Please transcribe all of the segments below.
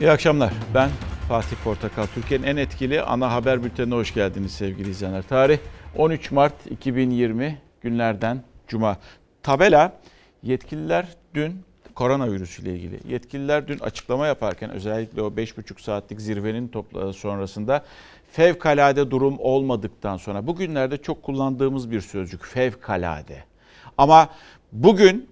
İyi akşamlar. Ben Fatih Portakal. Türkiye'nin en etkili ana haber bültenine hoş geldiniz sevgili izleyenler. Tarih 13 Mart 2020 günlerden Cuma. Tabela yetkililer dün koronavirüs ile ilgili yetkililer dün açıklama yaparken özellikle o 5,5 saatlik zirvenin topla sonrasında fevkalade durum olmadıktan sonra bugünlerde çok kullandığımız bir sözcük fevkalade. Ama bugün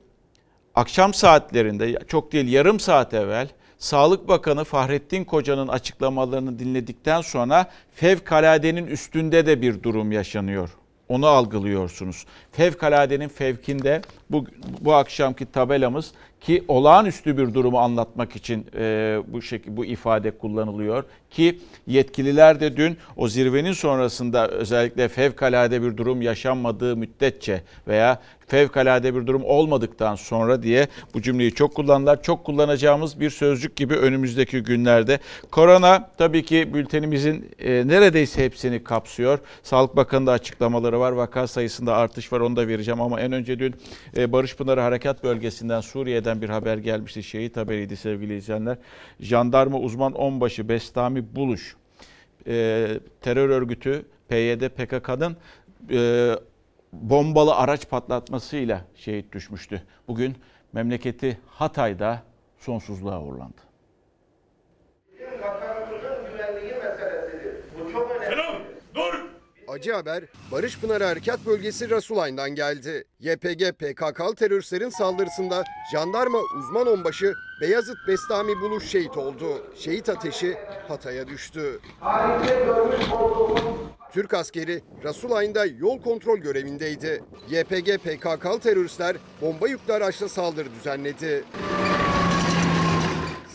akşam saatlerinde çok değil yarım saat evvel Sağlık Bakanı Fahrettin Koca'nın açıklamalarını dinledikten sonra fevkaladenin üstünde de bir durum yaşanıyor. Onu algılıyorsunuz. Fevkaladenin fevkinde bu, bu akşamki tabelamız ki olağanüstü bir durumu anlatmak için e, bu şekilde bu ifade kullanılıyor ki yetkililer de dün o zirvenin sonrasında özellikle fevkalade bir durum yaşanmadığı müddetçe veya fevkalade bir durum olmadıktan sonra diye bu cümleyi çok kullandılar. Çok kullanacağımız bir sözcük gibi önümüzdeki günlerde. Korona tabii ki bültenimizin e, neredeyse hepsini kapsıyor. Sağlık Bakanı da açıklamaları var. Vaka sayısında artış var onu da vereceğim ama en önce dün e, Barış Pınarı Harekat Bölgesi'nden Suriye'den bir haber gelmişti. Şehit haberiydi sevgili izleyenler. Jandarma uzman onbaşı Bestami Buluş e, terör örgütü PYD PKK'nın e, bombalı araç patlatmasıyla şehit düşmüştü. Bugün memleketi Hatay'da sonsuzluğa uğurlandı. Acı haber Barış Pınarı Harekat Bölgesi Rasulayn'dan geldi. YPG PKK'lı teröristlerin saldırısında jandarma uzman onbaşı Beyazıt Bestami Buluş şehit oldu. Şehit ateşi Hatay'a düştü. Türk askeri Rasulayn'da yol kontrol görevindeydi. YPG PKK'lı teröristler bomba yüklü araçla saldırı düzenledi.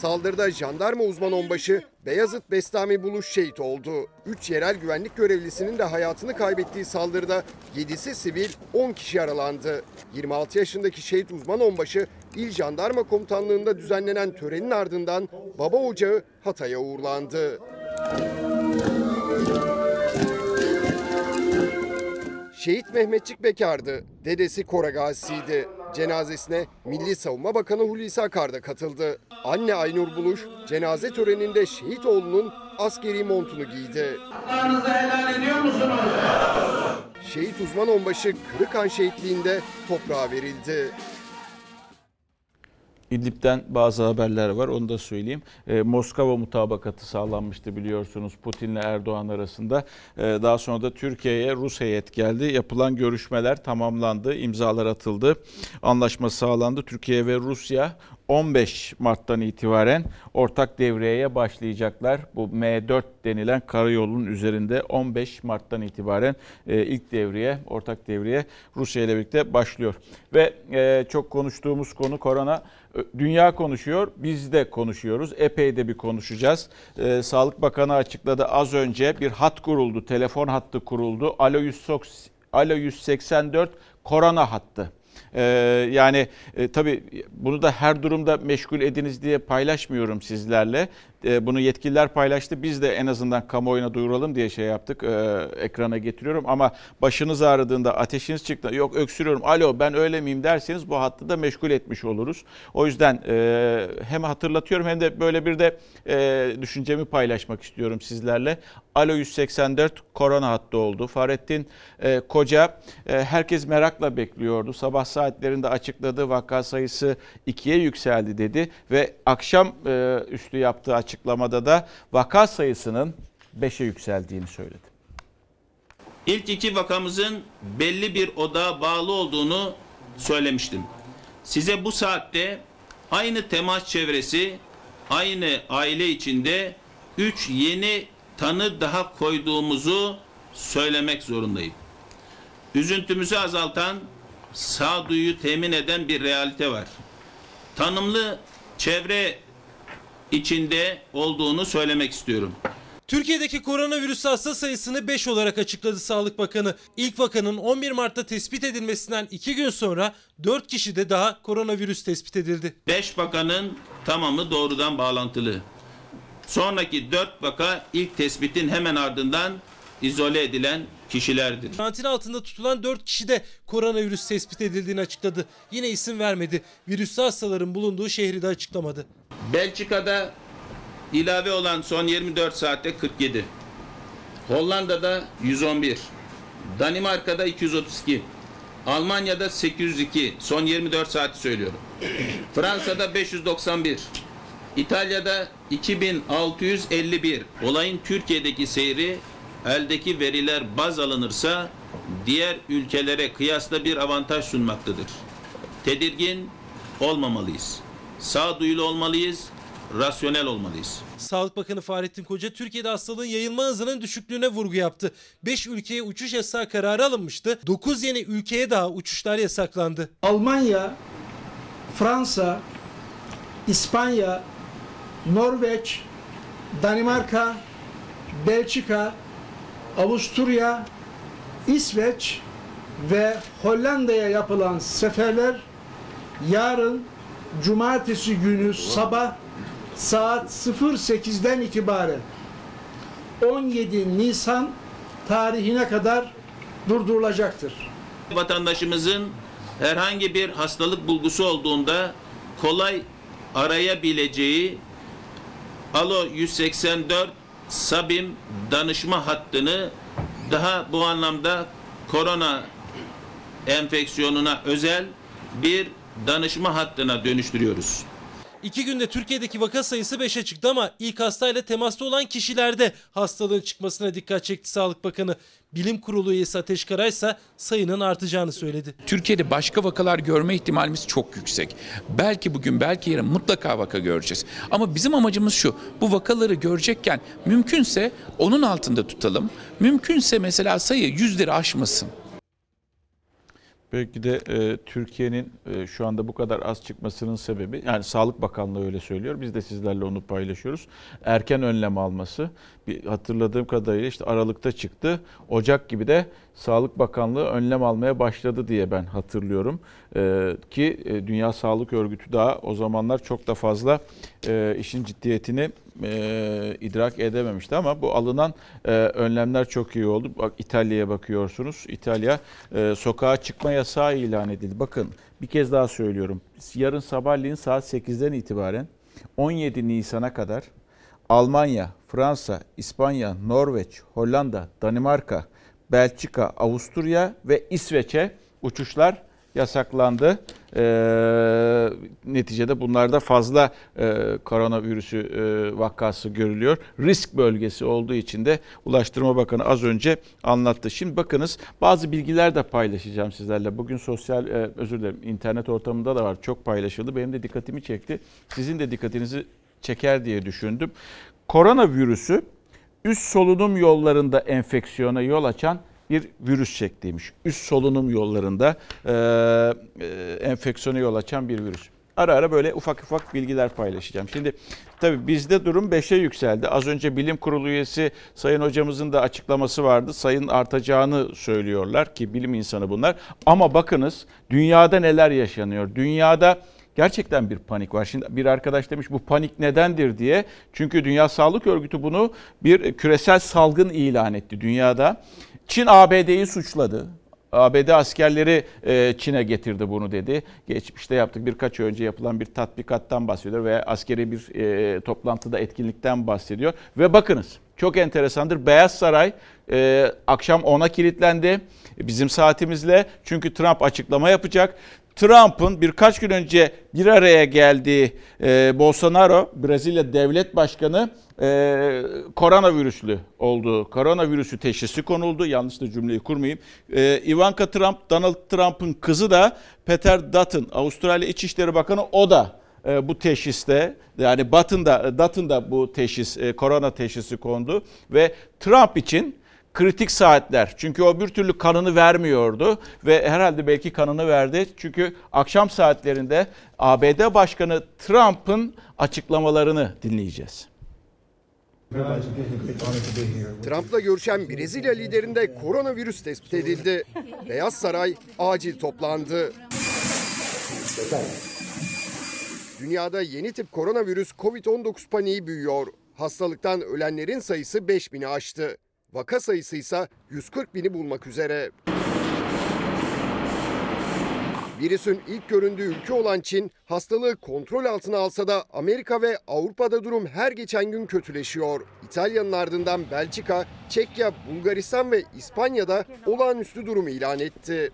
Saldırıda jandarma uzman onbaşı Beyazıt Bestami Buluş şehit oldu. 3 yerel güvenlik görevlisinin de hayatını kaybettiği saldırıda 7'si sivil 10 kişi yaralandı. 26 yaşındaki şehit uzman onbaşı İl Jandarma Komutanlığı'nda düzenlenen törenin ardından baba ocağı Hatay'a uğurlandı. Şehit Mehmetçik Bekar'dı. Dedesi Kora gazisiydi. Cenazesine Milli Savunma Bakanı Hulusi Akar da katıldı. Anne Aynur Buluş cenaze töreninde şehit oğlunun askeri montunu giydi. haklarınızı helal ediyor musunuz? Şehit uzman onbaşı Kırıkan şehitliğinde toprağa verildi. İdlib'den bazı haberler var onu da söyleyeyim. Ee, Moskova mutabakatı sağlanmıştı biliyorsunuz Putin'le Erdoğan arasında. Ee, daha sonra da Türkiye'ye Rus heyet geldi. Yapılan görüşmeler tamamlandı, imzalar atıldı. Anlaşma sağlandı. Türkiye ve Rusya 15 Mart'tan itibaren ortak devreye başlayacaklar. Bu M4 denilen karayolunun üzerinde 15 Mart'tan itibaren e, ilk devreye, ortak devreye Rusya ile birlikte başlıyor. Ve e, çok konuştuğumuz konu korona. Dünya konuşuyor, biz de konuşuyoruz. Epey de bir konuşacağız. E, Sağlık Bakanı açıkladı az önce bir hat kuruldu, telefon hattı kuruldu. Alo 180 Alo 184 korona hattı. Ee, yani e, tabii bunu da her durumda meşgul ediniz diye paylaşmıyorum sizlerle. Ee, bunu yetkililer paylaştı. Biz de en azından kamuoyuna duyuralım diye şey yaptık. Ee, ekrana getiriyorum ama başınız ağrıdığında ateşiniz çıktı. Yok öksürüyorum. Alo ben öyle miyim derseniz bu hattı da meşgul etmiş oluruz. O yüzden e, hem hatırlatıyorum hem de böyle bir de e, düşüncemi paylaşmak istiyorum sizlerle. Alo 184 korona hattı oldu. Fahrettin e, Koca e, herkes merakla bekliyordu. Sabah saatlerinde açıkladı vaka sayısı ikiye yükseldi dedi ve akşam e, üstü yaptığı açıklamada da vaka sayısının 5'e yükseldiğini söyledi. İlk iki vakamızın belli bir odağa bağlı olduğunu söylemiştim. Size bu saatte aynı temas çevresi, aynı aile içinde üç yeni tanı daha koyduğumuzu söylemek zorundayım. Üzüntümüzü azaltan, sağduyu temin eden bir realite var. Tanımlı çevre içinde olduğunu söylemek istiyorum. Türkiye'deki koronavirüs hasta sayısını 5 olarak açıkladı Sağlık Bakanı. İlk vakanın 11 Mart'ta tespit edilmesinden 2 gün sonra 4 kişide daha koronavirüs tespit edildi. 5 vakanın tamamı doğrudan bağlantılı. Sonraki 4 vaka ilk tespitin hemen ardından izole edilen kişilerdir. Karantina altında tutulan 4 kişide koronavirüs tespit edildiğini açıkladı. Yine isim vermedi. Virüslü hastaların bulunduğu şehri de açıklamadı. Belçika'da ilave olan son 24 saatte 47. Hollanda'da 111. Danimarka'da 232. Almanya'da 802. Son 24 saati söylüyorum. Fransa'da 591. İtalya'da 2651. Olayın Türkiye'deki seyri eldeki veriler baz alınırsa diğer ülkelere kıyasla bir avantaj sunmaktadır. Tedirgin olmamalıyız. Sağduyulu olmalıyız, rasyonel olmalıyız. Sağlık Bakanı Fahrettin Koca Türkiye'de hastalığın yayılma hızının düşüklüğüne vurgu yaptı. 5 ülkeye uçuş yasağı kararı alınmıştı. 9 yeni ülkeye daha uçuşlar yasaklandı. Almanya, Fransa, İspanya, Norveç, Danimarka, Belçika, Avusturya, İsveç ve Hollanda'ya yapılan seferler yarın cumartesi günü sabah saat 08'den itibaren 17 Nisan tarihine kadar durdurulacaktır. Vatandaşımızın herhangi bir hastalık bulgusu olduğunda kolay arayabileceği Alo 184 Sabim danışma hattını daha bu anlamda korona enfeksiyonuna özel bir danışma hattına dönüştürüyoruz. İki günde Türkiye'deki vaka sayısı 5'e çıktı ama ilk hastayla temasta olan kişilerde hastalığın çıkmasına dikkat çekti Sağlık Bakanı. Bilim Kurulu üyesi Ateş Karay ise sayının artacağını söyledi. Türkiye'de başka vakalar görme ihtimalimiz çok yüksek. Belki bugün belki yarın mutlaka vaka göreceğiz. Ama bizim amacımız şu. Bu vakaları görecekken mümkünse onun altında tutalım. Mümkünse mesela sayı yüzleri aşmasın. Belki de e, Türkiye'nin e, şu anda bu kadar az çıkmasının sebebi, yani Sağlık Bakanlığı öyle söylüyor, biz de sizlerle onu paylaşıyoruz. Erken önlem alması, hatırladığım kadarıyla işte Aralık'ta çıktı, Ocak gibi de Sağlık Bakanlığı önlem almaya başladı diye ben hatırlıyorum. E, ki e, Dünya Sağlık Örgütü daha o zamanlar çok da fazla e, işin ciddiyetini e, idrak edememişti ama bu alınan e, önlemler çok iyi oldu. Bak İtalya'ya bakıyorsunuz. İtalya e, sokağa çıkma yasağı ilan edildi. Bakın bir kez daha söylüyorum. Yarın sabahleyin saat 8'den itibaren 17 Nisan'a kadar Almanya, Fransa, İspanya, Norveç, Hollanda, Danimarka, Belçika, Avusturya ve İsveç'e uçuşlar yasaklandı. Ee, neticede bunlarda fazla e, koronavirüsü e, vakası görülüyor. Risk bölgesi olduğu için de Ulaştırma Bakanı az önce anlattı. Şimdi bakınız bazı bilgiler de paylaşacağım sizlerle. Bugün sosyal, e, özür dilerim internet ortamında da var çok paylaşıldı. Benim de dikkatimi çekti. Sizin de dikkatinizi çeker diye düşündüm. Koronavirüsü üst solunum yollarında enfeksiyona yol açan bir virüs şekliymiş. Üst solunum yollarında e, e, enfeksiyona yol açan bir virüs. Ara ara böyle ufak ufak bilgiler paylaşacağım. Şimdi tabii bizde durum 5'e yükseldi. Az önce bilim kurulu üyesi Sayın hocamızın da açıklaması vardı. Sayın artacağını söylüyorlar ki bilim insanı bunlar. Ama bakınız dünyada neler yaşanıyor. Dünyada gerçekten bir panik var. Şimdi bir arkadaş demiş bu panik nedendir diye. Çünkü Dünya Sağlık Örgütü bunu bir küresel salgın ilan etti dünyada. Çin ABD'yi suçladı. ABD askerleri e, Çin'e getirdi bunu dedi. Geçmişte yaptık birkaç önce yapılan bir tatbikattan bahsediyor veya askeri bir e, toplantıda etkinlikten bahsediyor. Ve bakınız çok enteresandır. Beyaz Saray e, akşam 10'a kilitlendi bizim saatimizle. Çünkü Trump açıklama yapacak. Trump'ın birkaç gün önce bir araya geldiği e, Bolsonaro, Brezilya devlet başkanı e, koronavirüslü olduğu, koronavirüsü teşhisi konuldu. Yanlış da cümleyi kurmayayım. E, Ivanka Trump, Donald Trump'ın kızı da Peter Dutton, Avustralya İçişleri Bakanı o da e, bu teşhiste yani Batın'da, Dutton'da bu teşhis, e, korona teşhisi kondu ve Trump için kritik saatler. Çünkü o bir türlü kanını vermiyordu ve herhalde belki kanını verdi. Çünkü akşam saatlerinde ABD Başkanı Trump'ın açıklamalarını dinleyeceğiz. Trump'la görüşen Brezilya liderinde koronavirüs tespit edildi. Beyaz Saray acil toplandı. Dünyada yeni tip koronavirüs COVID-19 paniği büyüyor. Hastalıktan ölenlerin sayısı 5000'i aştı. Vaka sayısı ise 140 bini bulmak üzere. Virüsün ilk göründüğü ülke olan Çin, hastalığı kontrol altına alsa da Amerika ve Avrupa'da durum her geçen gün kötüleşiyor. İtalya'nın ardından Belçika, Çekya, Bulgaristan ve İspanya'da olağanüstü durum ilan etti.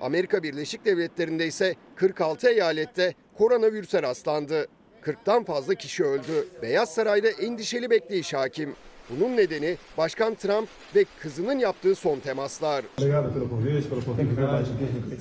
Amerika Birleşik Devletleri'nde ise 46 eyalette koronavirüse rastlandı. 40'tan fazla kişi öldü. Beyaz Saray'da endişeli bekleyiş hakim. Bunun nedeni Başkan Trump ve kızının yaptığı son temaslar.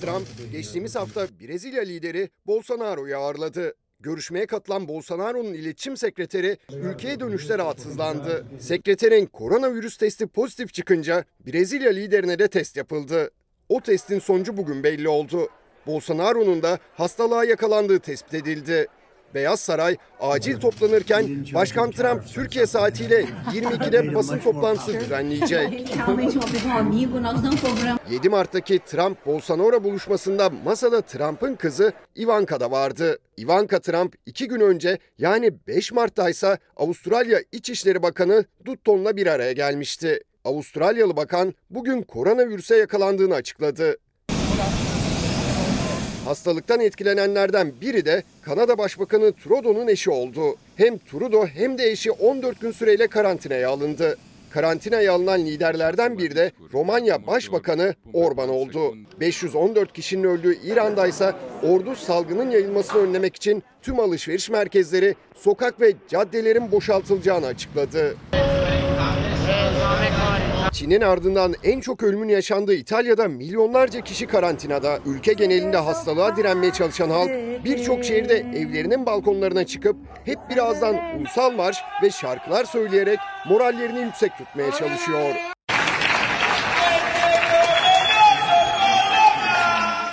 Trump geçtiğimiz hafta Brezilya lideri Bolsonaro'yu ağırladı. Görüşmeye katılan Bolsonaro'nun iletişim sekreteri ülkeye dönüşte rahatsızlandı. Sekreterin koronavirüs testi pozitif çıkınca Brezilya liderine de test yapıldı. O testin sonucu bugün belli oldu. Bolsonaro'nun da hastalığa yakalandığı tespit edildi. Beyaz Saray acil toplanırken Başkan Trump Türkiye saatiyle 22'de basın toplantısı düzenleyecek. Realmente uma pessoa amigo, nós não cobramos. 7 Mart'taki Trump-Bolsonaro buluşmasında masada Trump'ın kızı Ivanka da vardı. Ivanka Trump 2 gün önce yani 5 Mart'ta ise Avustralya İçişleri Bakanı Dutton'la bir araya gelmişti. Avustralyalı bakan bugün koronavirüse yakalandığını açıkladı. Hastalıktan etkilenenlerden biri de Kanada Başbakanı Trudeau'nun eşi oldu. Hem Trudeau hem de eşi 14 gün süreyle karantinaya alındı. Karantinaya alınan liderlerden biri de Romanya Başbakanı Orban oldu. 514 kişinin öldüğü İran'da ise ordu salgının yayılmasını önlemek için tüm alışveriş merkezleri, sokak ve caddelerin boşaltılacağını açıkladı. Çin'in ardından en çok ölümün yaşandığı İtalya'da milyonlarca kişi karantinada. Ülke genelinde hastalığa direnmeye çalışan halk birçok şehirde evlerinin balkonlarına çıkıp hep birazdan ulusal marş ve şarkılar söyleyerek morallerini yüksek tutmaya çalışıyor.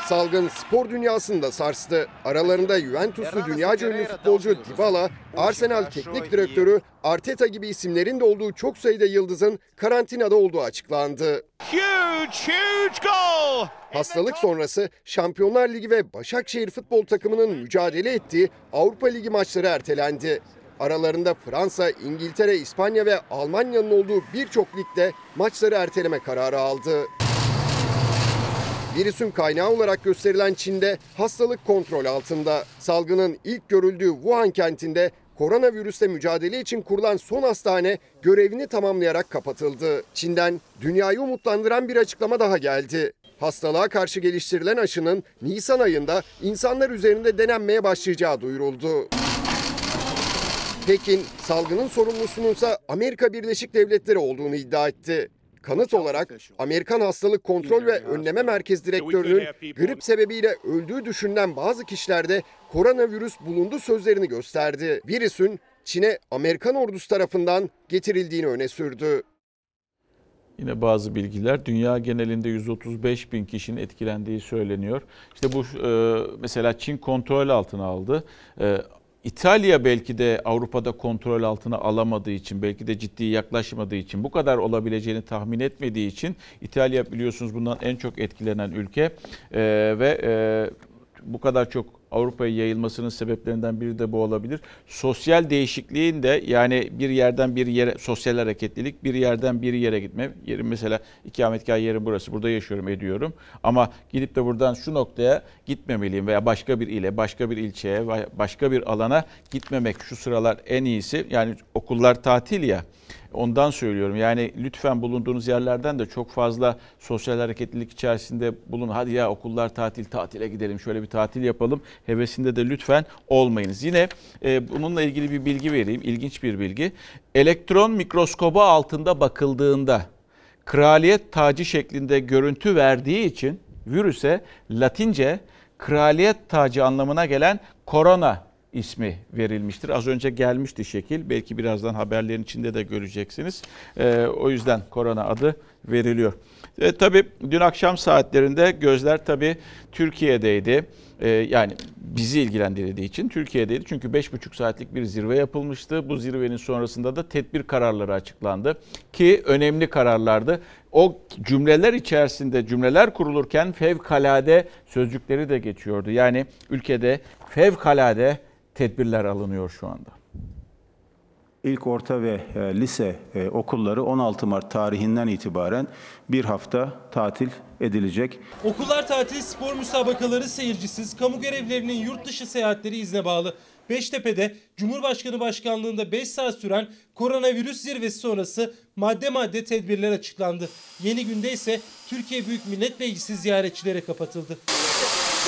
Salgın spor dünyasını da sarstı. Aralarında Juventuslu dünyaca ünlü futbolcu Dybala, Arsenal teknik direktörü Arteta gibi isimlerin de olduğu çok sayıda yıldızın karantinada olduğu açıklandı. Hastalık sonrası Şampiyonlar Ligi ve Başakşehir futbol takımının mücadele ettiği Avrupa Ligi maçları ertelendi. Aralarında Fransa, İngiltere, İspanya ve Almanya'nın olduğu birçok ligde maçları erteleme kararı aldı. Virüsün kaynağı olarak gösterilen Çin'de hastalık kontrol altında. Salgının ilk görüldüğü Wuhan kentinde koronavirüsle mücadele için kurulan son hastane görevini tamamlayarak kapatıldı. Çin'den dünyayı umutlandıran bir açıklama daha geldi. Hastalığa karşı geliştirilen aşının Nisan ayında insanlar üzerinde denenmeye başlayacağı duyuruldu. Pekin, salgının sorumlusunun ise Amerika Birleşik Devletleri olduğunu iddia etti. Kanıt olarak Amerikan Hastalık Kontrol ve Önleme Merkez Direktörü'nün grip sebebiyle öldüğü düşünülen bazı kişilerde koronavirüs bulundu sözlerini gösterdi. Virüsün Çin'e Amerikan ordusu tarafından getirildiğini öne sürdü. Yine bazı bilgiler dünya genelinde 135 bin kişinin etkilendiği söyleniyor. İşte bu e, mesela Çin kontrol altına aldı. E, İtalya belki de Avrupa'da kontrol altına alamadığı için, belki de ciddi yaklaşmadığı için, bu kadar olabileceğini tahmin etmediği için İtalya biliyorsunuz bundan en çok etkilenen ülke. E, ve e, bu kadar çok Avrupa'ya yayılmasının sebeplerinden biri de bu olabilir. Sosyal değişikliğin de yani bir yerden bir yere sosyal hareketlilik bir yerden bir yere gitme. Yerim mesela ikametgah yerim burası. Burada yaşıyorum ediyorum. Ama gidip de buradan şu noktaya gitmemeliyim veya başka bir ile, başka bir ilçeye, başka bir alana gitmemek şu sıralar en iyisi. Yani okullar tatil ya. Ondan söylüyorum. Yani lütfen bulunduğunuz yerlerden de çok fazla sosyal hareketlilik içerisinde bulun. Hadi ya okullar tatil, tatile gidelim, şöyle bir tatil yapalım. Hevesinde de lütfen olmayınız. Yine e, bununla ilgili bir bilgi vereyim. İlginç bir bilgi. Elektron mikroskobu altında bakıldığında kraliyet tacı şeklinde görüntü verdiği için virüse Latince kraliyet tacı anlamına gelen korona ismi verilmiştir. Az önce gelmişti şekil. Belki birazdan haberlerin içinde de göreceksiniz. Ee, o yüzden korona adı veriliyor. E, tabii dün akşam saatlerinde gözler tabii Türkiye'deydi. E, yani bizi ilgilendirdiği için Türkiye'deydi. Çünkü 5,5 saatlik bir zirve yapılmıştı. Bu zirvenin sonrasında da tedbir kararları açıklandı. Ki önemli kararlardı. O cümleler içerisinde cümleler kurulurken fevkalade sözcükleri de geçiyordu. Yani ülkede fevkalade tedbirler alınıyor şu anda. İlk orta ve e, lise e, okulları 16 Mart tarihinden itibaren bir hafta tatil edilecek. Okullar tatili spor müsabakaları seyircisiz, kamu görevlilerinin yurt dışı seyahatleri izne bağlı. Beştepe'de Cumhurbaşkanı Başkanlığında 5 saat süren koronavirüs zirvesi sonrası madde madde tedbirler açıklandı. Yeni günde ise Türkiye Büyük Millet Meclisi ziyaretçilere kapatıldı.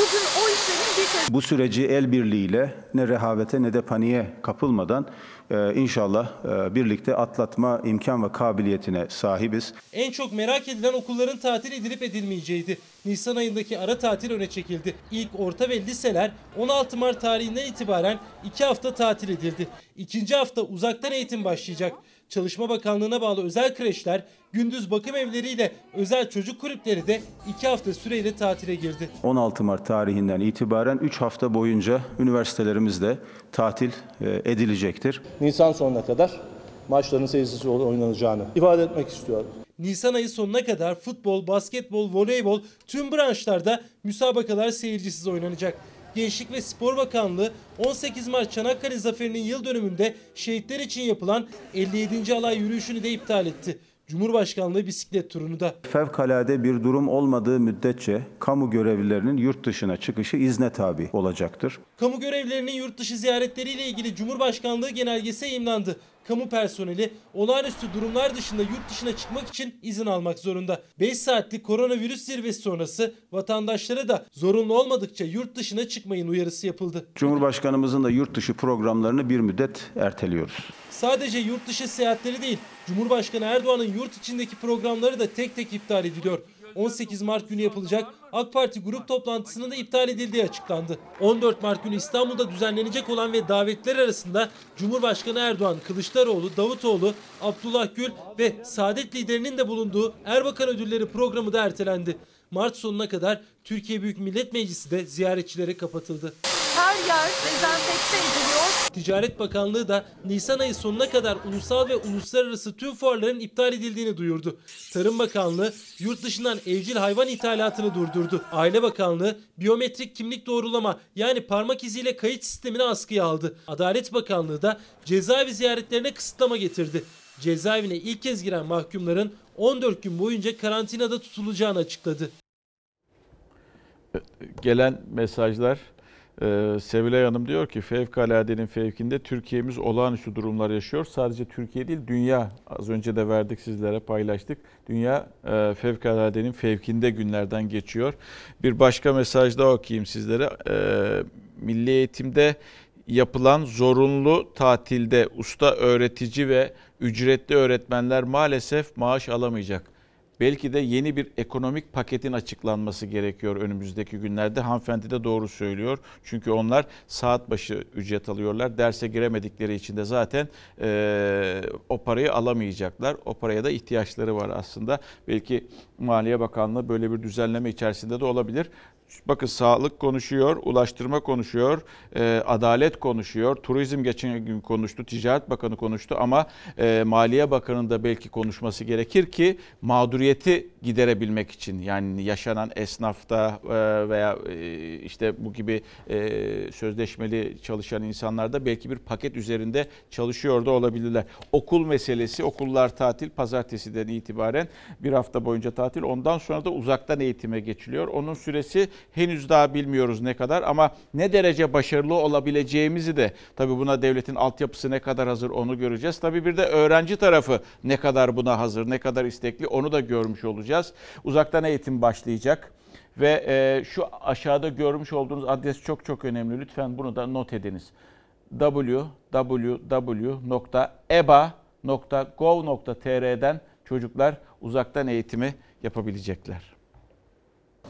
Bugün o işlerin bir Bu süreci el birliğiyle ne rehavete ne de paniğe kapılmadan e, inşallah e, birlikte atlatma imkan ve kabiliyetine sahibiz. En çok merak edilen okulların tatil edilip edilmeyeceğiydi. Nisan ayındaki ara tatil öne çekildi. İlk orta ve liseler 16 Mart tarihinden itibaren 2 hafta tatil edildi. İkinci hafta uzaktan eğitim başlayacak. Çalışma Bakanlığı'na bağlı özel kreşler, gündüz bakım evleriyle özel çocuk kulüpleri de 2 hafta süreyle tatile girdi. 16 Mart tarihinden itibaren 3 hafta boyunca üniversitelerimizde tatil e, edilecektir. Nisan sonuna kadar maçların seyircisiz oynanacağını ifade etmek istiyorum. Nisan ayı sonuna kadar futbol, basketbol, voleybol tüm branşlarda müsabakalar seyircisiz oynanacak. Gençlik ve Spor Bakanlığı 18 Mart Çanakkale Zaferi'nin yıl dönümünde şehitler için yapılan 57. alay yürüyüşünü de iptal etti. Cumhurbaşkanlığı bisiklet turunu da. Fevkalade bir durum olmadığı müddetçe kamu görevlilerinin yurt dışına çıkışı izne tabi olacaktır. Kamu görevlilerinin yurt dışı ziyaretleriyle ilgili Cumhurbaşkanlığı genelgesi yayımlandı. Kamu personeli olağanüstü durumlar dışında yurt dışına çıkmak için izin almak zorunda. 5 saatlik koronavirüs zirvesi sonrası vatandaşlara da zorunlu olmadıkça yurt dışına çıkmayın uyarısı yapıldı. Cumhurbaşkanımızın da yurt dışı programlarını bir müddet erteliyoruz. Sadece yurt dışı seyahatleri değil, Cumhurbaşkanı Erdoğan'ın yurt içindeki programları da tek tek iptal ediliyor. 18 Mart günü yapılacak AK Parti grup toplantısının da iptal edildiği açıklandı. 14 Mart günü İstanbul'da düzenlenecek olan ve davetler arasında Cumhurbaşkanı Erdoğan, Kılıçdaroğlu, Davutoğlu, Abdullah Gül ve Saadet liderinin de bulunduğu Erbakan Ödülleri programı da ertelendi. Mart sonuna kadar Türkiye Büyük Millet Meclisi de ziyaretçilere kapatıldı. her yer dezenfekte ediliyor. Ticaret Bakanlığı da Nisan ayı sonuna kadar ulusal ve uluslararası tüm fuarların iptal edildiğini duyurdu. Tarım Bakanlığı yurt dışından evcil hayvan ithalatını durdurdu. Aile Bakanlığı biyometrik kimlik doğrulama yani parmak iziyle kayıt sistemini askıya aldı. Adalet Bakanlığı da cezaevi ziyaretlerine kısıtlama getirdi. Cezaevine ilk kez giren mahkumların 14 gün boyunca karantinada tutulacağını açıkladı. Gelen mesajlar e, Sevilay Hanım diyor ki fevkaladenin fevkinde Türkiye'miz olağanüstü durumlar yaşıyor. Sadece Türkiye değil dünya az önce de verdik sizlere paylaştık. Dünya e, fevkaladenin fevkinde günlerden geçiyor. Bir başka mesaj daha okuyayım sizlere. E, Milli eğitimde yapılan zorunlu tatilde usta öğretici ve ücretli öğretmenler maalesef maaş alamayacak. Belki de yeni bir ekonomik paketin açıklanması gerekiyor önümüzdeki günlerde. Hanımefendi de doğru söylüyor. Çünkü onlar saat başı ücret alıyorlar. Derse giremedikleri için de zaten e, o parayı alamayacaklar. O paraya da ihtiyaçları var aslında. Belki Maliye Bakanlığı böyle bir düzenleme içerisinde de olabilir. Bakın sağlık konuşuyor, ulaştırma konuşuyor, e, adalet konuşuyor, turizm geçen gün konuştu, Ticaret Bakanı konuştu ama e, Maliye Bakanı'nın da belki konuşması gerekir ki mağduriyeti giderebilmek için yani yaşanan esnafta e, veya e, işte bu gibi e, sözleşmeli çalışan insanlar da belki bir paket üzerinde çalışıyor da olabilirler. Okul meselesi, okullar tatil pazartesiden itibaren bir hafta boyunca tatil ondan sonra da uzaktan eğitime geçiliyor. Onun süresi henüz daha bilmiyoruz ne kadar ama ne derece başarılı olabileceğimizi de tabii buna devletin altyapısı ne kadar hazır onu göreceğiz. Tabii bir de öğrenci tarafı ne kadar buna hazır, ne kadar istekli onu da görmüş olacağız. Uzaktan eğitim başlayacak. Ve e, şu aşağıda görmüş olduğunuz adres çok çok önemli. Lütfen bunu da not ediniz. www.eba.gov.tr'den çocuklar uzaktan eğitimi yapabilecekler.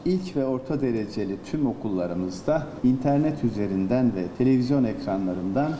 İlk ve orta dereceli tüm okullarımızda internet üzerinden ve televizyon ekranlarından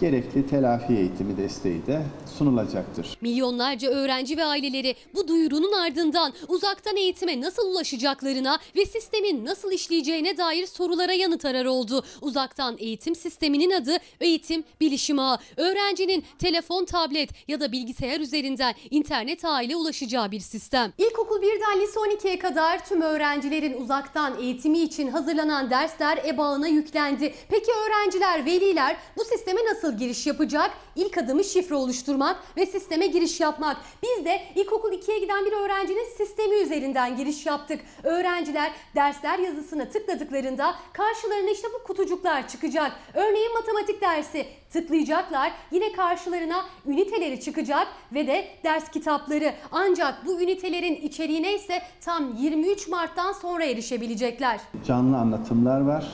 gerekli telafi eğitimi desteği de sunulacaktır. Milyonlarca öğrenci ve aileleri bu duyurunun ardından uzaktan eğitime nasıl ulaşacaklarına ve sistemin nasıl işleyeceğine dair sorulara yanıt arar oldu. Uzaktan eğitim sisteminin adı Eğitim Bilişim Ağı. Öğrencinin telefon, tablet ya da bilgisayar üzerinden internet ağıyla ulaşacağı bir sistem. İlkokul 1'den lise 12'ye kadar tüm öğrencilerin uzaktan eğitimi için hazırlanan dersler EBA'ına yüklendi. Peki öğrenciler, veliler bu sisteme nasıl nasıl giriş yapacak? İlk adımı şifre oluşturmak ve sisteme giriş yapmak. Biz de ilkokul 2'ye giden bir öğrencinin sistemi üzerinden giriş yaptık. Öğrenciler dersler yazısına tıkladıklarında karşılarına işte bu kutucuklar çıkacak. Örneğin matematik dersi tıklayacaklar. Yine karşılarına üniteleri çıkacak ve de ders kitapları. Ancak bu ünitelerin içeriğine ise tam 23 Mart'tan sonra erişebilecekler. Canlı anlatımlar var.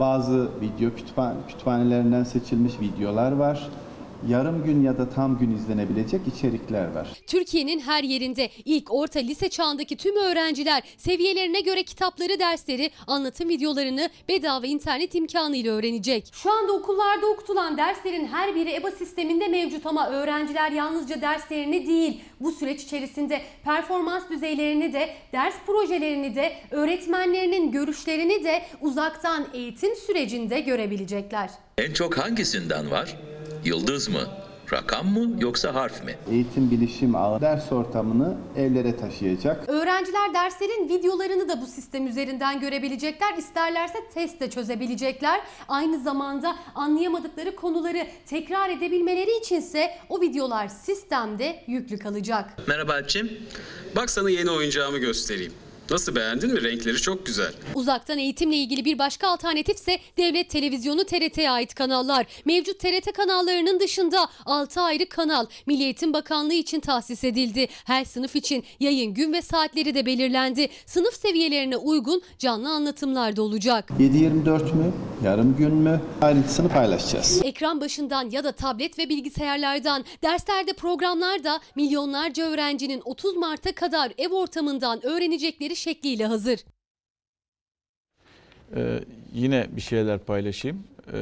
Bazı video kütüphane, kütüphanelerinden seçilmiş videolar var. Yarım gün ya da tam gün izlenebilecek içerikler var. Türkiye'nin her yerinde ilk orta lise çağındaki tüm öğrenciler seviyelerine göre kitapları, dersleri, anlatım videolarını bedava internet imkanıyla öğrenecek. Şu anda okullarda okutulan derslerin her biri EBA sisteminde mevcut ama öğrenciler yalnızca derslerini değil bu süreç içerisinde performans düzeylerini de, ders projelerini de, öğretmenlerinin görüşlerini de uzaktan eğitim sürecinde görebilecekler. En çok hangisinden var? Yıldız mı? Rakam mı yoksa harf mi? Eğitim bilişim ağı ders ortamını evlere taşıyacak. Öğrenciler derslerin videolarını da bu sistem üzerinden görebilecekler. İsterlerse test de çözebilecekler. Aynı zamanda anlayamadıkları konuları tekrar edebilmeleri içinse o videolar sistemde yüklü kalacak. Merhaba Alpçim. Bak sana yeni oyuncağımı göstereyim. Nasıl beğendin mi? Renkleri çok güzel. Uzaktan eğitimle ilgili bir başka alternatifse devlet televizyonu TRT'ye ait kanallar. Mevcut TRT kanallarının dışında 6 ayrı kanal Milli Eğitim Bakanlığı için tahsis edildi. Her sınıf için yayın gün ve saatleri de belirlendi. Sınıf seviyelerine uygun canlı anlatımlar da olacak. 7-24 mü? Yarım gün mü? Ayrıntısını paylaşacağız. Ekran başından ya da tablet ve bilgisayarlardan, derslerde programlar da milyonlarca öğrencinin 30 Mart'a kadar ev ortamından öğrenecekleri şekliyle hazır. Ee, yine bir şeyler paylaşayım e,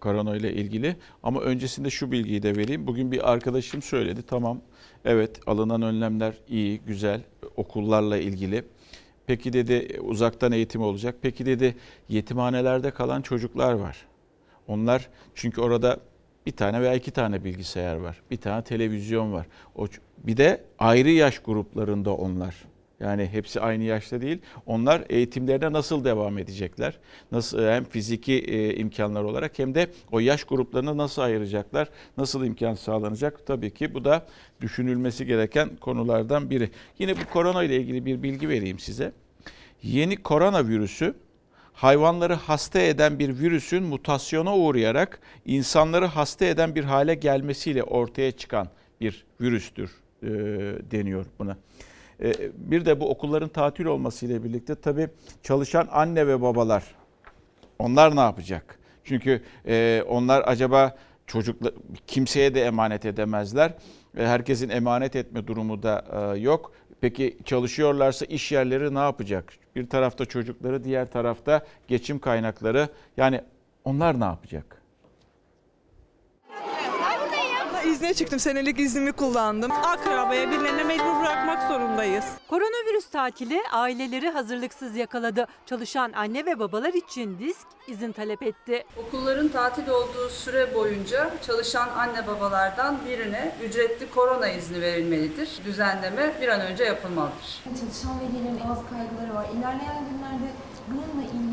korona ile ilgili ama öncesinde şu bilgiyi de vereyim. Bugün bir arkadaşım söyledi tamam evet alınan önlemler iyi güzel okullarla ilgili. Peki dedi uzaktan eğitim olacak. Peki dedi yetimhanelerde kalan çocuklar var. Onlar çünkü orada bir tane veya iki tane bilgisayar var. Bir tane televizyon var. O bir de ayrı yaş gruplarında onlar. Yani hepsi aynı yaşta değil. Onlar eğitimlerine nasıl devam edecekler? Nasıl hem fiziki e, imkanlar olarak hem de o yaş gruplarını nasıl ayıracaklar? Nasıl imkan sağlanacak? Tabii ki bu da düşünülmesi gereken konulardan biri. Yine bu korona ile ilgili bir bilgi vereyim size. Yeni koronavirüsü hayvanları hasta eden bir virüsün mutasyona uğrayarak insanları hasta eden bir hale gelmesiyle ortaya çıkan bir virüstür e, deniyor buna. E, bir de bu okulların tatil olmasıyla birlikte tabii çalışan anne ve babalar onlar ne yapacak? Çünkü e, onlar acaba çocukla kimseye de emanet edemezler. E, herkesin emanet etme durumu da yok. Peki çalışıyorlarsa iş yerleri ne yapacak? Bir tarafta çocukları, diğer tarafta geçim kaynakları. Yani onlar ne yapacak? İzne çıktım. Senelik iznimi kullandım. Akrabaya birilerine mecbur bırakmak zorundayız. Koronavirüs tatili aileleri hazırlıksız yakaladı. Çalışan anne ve babalar için disk izin talep etti. Okulların tatil olduğu süre boyunca çalışan anne babalardan birine ücretli korona izni verilmelidir. Düzenleme bir an önce yapılmalıdır. Çalışan velilerin bazı kaygıları var. İlerleyen günlerde bununla ilgili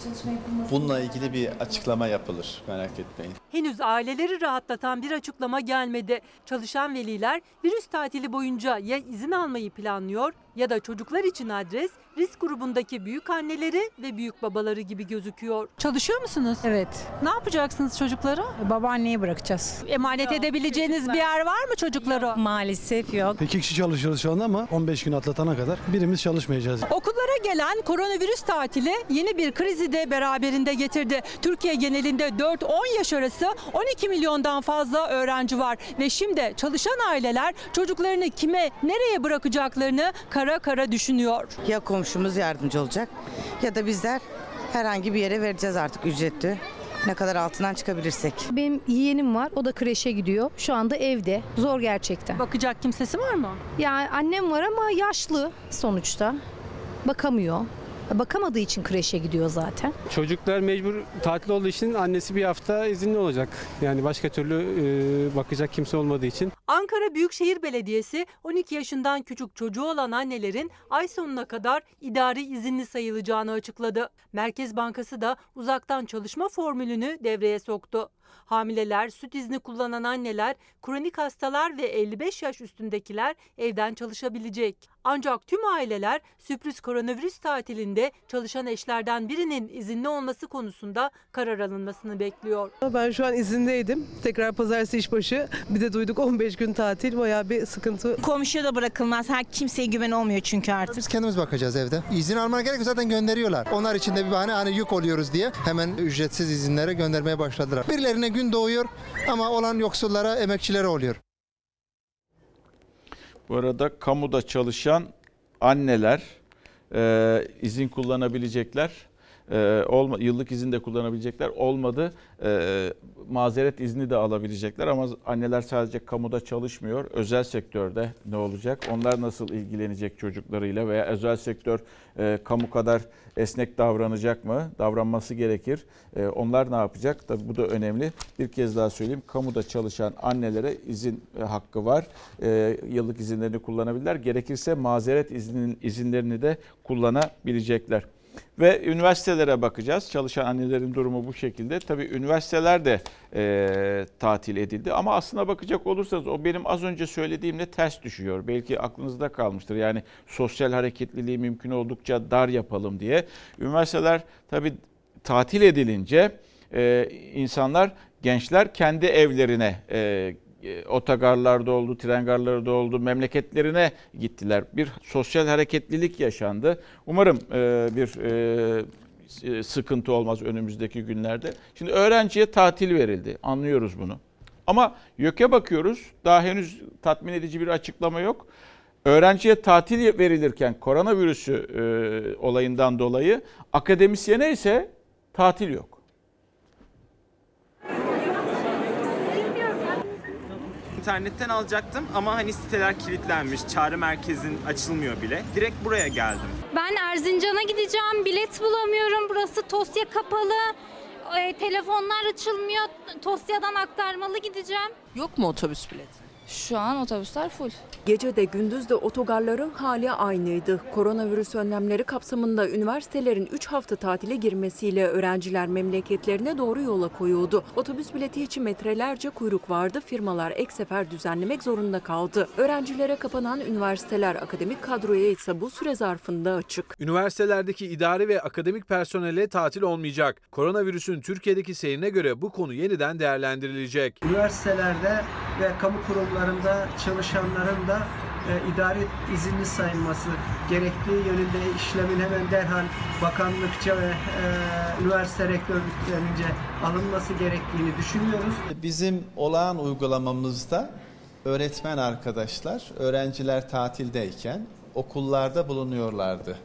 bir çalışma yapılması... Bununla ilgili bir açıklama yapılır. Merak etmeyin. Henüz aileleri rahatlatan bir açıklama gelmedi. Çalışan veliler virüs tatili boyunca ya izin almayı planlıyor ya da çocuklar için adres risk grubundaki büyük anneleri ve büyük babaları gibi gözüküyor. Çalışıyor musunuz? Evet. Ne yapacaksınız çocuklara? Babaanneye bırakacağız. Emanet edebileceğiniz bir yer var mı çocuklara? Maalesef yok. İki kişi çalışıyoruz şu anda ama 15 gün atlatana kadar birimiz çalışmayacağız. Okullara gelen koronavirüs tatili yeni bir krizi de beraberinde getirdi. Türkiye genelinde 4-10 yaş arası 12 milyondan fazla öğrenci var ve şimdi çalışan aileler çocuklarını kime, nereye bırakacaklarını kara kara düşünüyor. Ya komşumuz yardımcı olacak ya da bizler herhangi bir yere vereceğiz artık ücretli. Ne kadar altından çıkabilirsek. Benim yeğenim var. O da kreşe gidiyor. Şu anda evde. Zor gerçekten. Bakacak kimsesi var mı? Yani annem var ama yaşlı sonuçta. Bakamıyor. Bakamadığı için kreşe gidiyor zaten. Çocuklar mecbur tatil olduğu için annesi bir hafta izinli olacak. Yani başka türlü e, bakacak kimse olmadığı için. Ankara Büyükşehir Belediyesi 12 yaşından küçük çocuğu olan annelerin ay sonuna kadar idari izinli sayılacağını açıkladı. Merkez Bankası da uzaktan çalışma formülünü devreye soktu. Hamileler, süt izni kullanan anneler, kronik hastalar ve 55 yaş üstündekiler evden çalışabilecek. Ancak tüm aileler sürpriz koronavirüs tatilinde çalışan eşlerden birinin izinli olması konusunda karar alınmasını bekliyor. Ben şu an izindeydim. Tekrar pazartesi işbaşı. Bir de duyduk 15 gün tatil bayağı bir sıkıntı. Komşuya da bırakılmaz. Her kimseye güven olmuyor çünkü artık. Biz kendimiz bakacağız evde. İzin almana gerek yok zaten gönderiyorlar. Onlar için de bir bahane hani yük oluyoruz diye hemen ücretsiz izinlere göndermeye başladılar. Birilerine gün doğuyor ama olan yoksullara, emekçilere oluyor. Bu arada kamuda çalışan anneler e, izin kullanabilecekler. E, olma, yıllık izin de kullanabilecekler. Olmadı e, mazeret izni de alabilecekler ama anneler sadece kamuda çalışmıyor. Özel sektörde ne olacak? Onlar nasıl ilgilenecek çocuklarıyla veya özel sektör e, kamu kadar esnek davranacak mı? Davranması gerekir. E, onlar ne yapacak? Tabii bu da önemli. Bir kez daha söyleyeyim. Kamuda çalışan annelere izin e, hakkı var. E, yıllık izinlerini kullanabilirler. Gerekirse mazeret iznin, izinlerini de kullanabilecekler. Ve üniversitelere bakacağız. Çalışan annelerin durumu bu şekilde. Tabii üniversiteler de e, tatil edildi. Ama aslına bakacak olursanız o benim az önce söylediğimle ters düşüyor. Belki aklınızda kalmıştır. Yani sosyal hareketliliği mümkün oldukça dar yapalım diye. Üniversiteler tabii tatil edilince e, insanlar, gençler kendi evlerine e, e, otogarlarda oldu, tren garları oldu, memleketlerine gittiler. Bir sosyal hareketlilik yaşandı. Umarım e, bir e, sıkıntı olmaz önümüzdeki günlerde. Şimdi öğrenciye tatil verildi. Anlıyoruz bunu. Ama YÖK'e bakıyoruz. Daha henüz tatmin edici bir açıklama yok. Öğrenciye tatil verilirken koronavirüsü e, olayından dolayı akademisyene ise tatil yok. İnternetten alacaktım ama hani siteler kilitlenmiş, çağrı merkezin açılmıyor bile. Direkt buraya geldim. Ben Erzincan'a gideceğim, bilet bulamıyorum. Burası Tosya kapalı. E, telefonlar açılmıyor. Tosya'dan aktarmalı gideceğim. Yok mu otobüs bileti? Şu an otobüsler full. Gece de gündüz de otogarların hali aynıydı. Koronavirüs önlemleri kapsamında üniversitelerin 3 hafta tatile girmesiyle öğrenciler memleketlerine doğru yola koyuldu. Otobüs bileti için metrelerce kuyruk vardı. Firmalar ek sefer düzenlemek zorunda kaldı. Öğrencilere kapanan üniversiteler akademik kadroya ise bu süre zarfında açık. Üniversitelerdeki idari ve akademik personele tatil olmayacak. Koronavirüsün Türkiye'deki seyrine göre bu konu yeniden değerlendirilecek. Üniversitelerde ve kamu kurumlarında çalışanların da e, idari izinli sayılması gerektiği yönünde işlemin hemen derhal bakanlıkça ve e, üniversite rektörlüklerince alınması gerektiğini düşünüyoruz. Bizim olağan uygulamamızda öğretmen arkadaşlar öğrenciler tatildeyken okullarda bulunuyorlardı.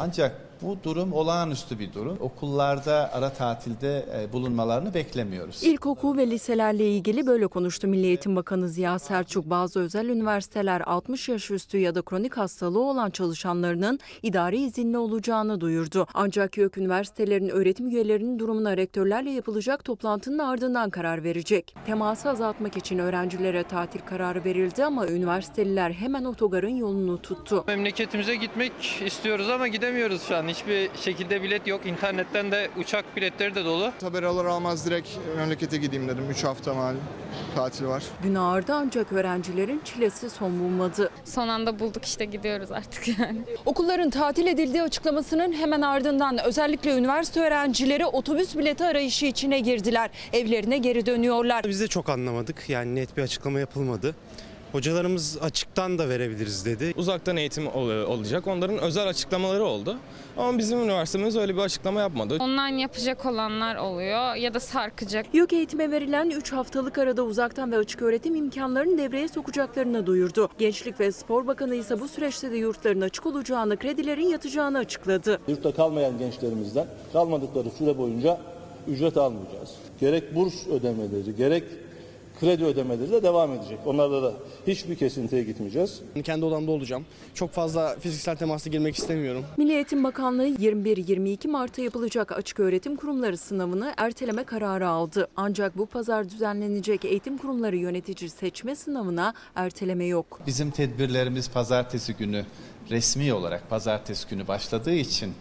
Ancak bu durum olağanüstü bir durum. Okullarda ara tatilde e, bulunmalarını beklemiyoruz. İlkokul ve liselerle ilgili böyle konuştu Milli Eğitim Bakanı Ziya Selçuk. Bazı özel üniversiteler 60 yaş üstü ya da kronik hastalığı olan çalışanlarının idari izinli olacağını duyurdu. Ancak YÖK üniversitelerin öğretim üyelerinin durumuna rektörlerle yapılacak toplantının ardından karar verecek. Teması azaltmak için öğrencilere tatil kararı verildi ama üniversiteliler hemen otogarın yolunu tuttu. Memleketimize gitmek istiyoruz ama gidemiyoruz şu an. Hiçbir şekilde bilet yok. İnternetten de uçak biletleri de dolu. Haber alır almaz direkt memlekete gideyim dedim. 3 hafta malum tatil var. Gün ağırdı ancak öğrencilerin çilesi son bulmadı. Son anda bulduk işte gidiyoruz artık yani. Okulların tatil edildiği açıklamasının hemen ardından özellikle üniversite öğrencileri otobüs bileti arayışı içine girdiler. Evlerine geri dönüyorlar. Biz de çok anlamadık. Yani net bir açıklama yapılmadı. Hocalarımız açıktan da verebiliriz dedi. Uzaktan eğitim olacak. Onların özel açıklamaları oldu. Ama bizim üniversitemiz öyle bir açıklama yapmadı. Online yapacak olanlar oluyor ya da sarkacak. YÖK eğitime verilen 3 haftalık arada uzaktan ve açık öğretim imkanlarını devreye sokacaklarını duyurdu. Gençlik ve Spor Bakanı ise bu süreçte de yurtların açık olacağını, kredilerin yatacağını açıkladı. Yurtta kalmayan gençlerimizden kalmadıkları süre boyunca ücret almayacağız. Gerek burs ödemeleri, gerek kredi ödemeleri de devam edecek. Onlarda da hiçbir kesintiye gitmeyeceğiz. Kendi odamda olacağım. Çok fazla fiziksel temasa girmek istemiyorum. Milli Eğitim Bakanlığı 21-22 Mart'ta yapılacak açık öğretim kurumları sınavını erteleme kararı aldı. Ancak bu pazar düzenlenecek eğitim kurumları yönetici seçme sınavına erteleme yok. Bizim tedbirlerimiz pazartesi günü resmi olarak pazartesi günü başladığı için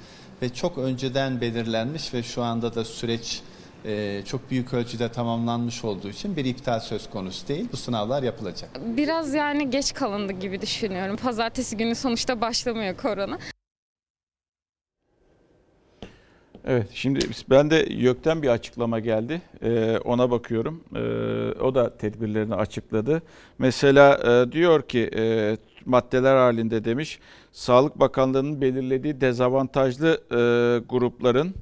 ve çok önceden belirlenmiş ve şu anda da süreç e, çok büyük ölçüde tamamlanmış olduğu için bir iptal söz konusu değil. Bu sınavlar yapılacak. Biraz yani geç kalındı gibi düşünüyorum. Pazartesi günü sonuçta başlamıyor korona. Evet şimdi ben de YÖK'ten bir açıklama geldi. Ee, ona bakıyorum. Ee, o da tedbirlerini açıkladı. Mesela e, diyor ki e, maddeler halinde demiş. Sağlık Bakanlığı'nın belirlediği dezavantajlı e, grupların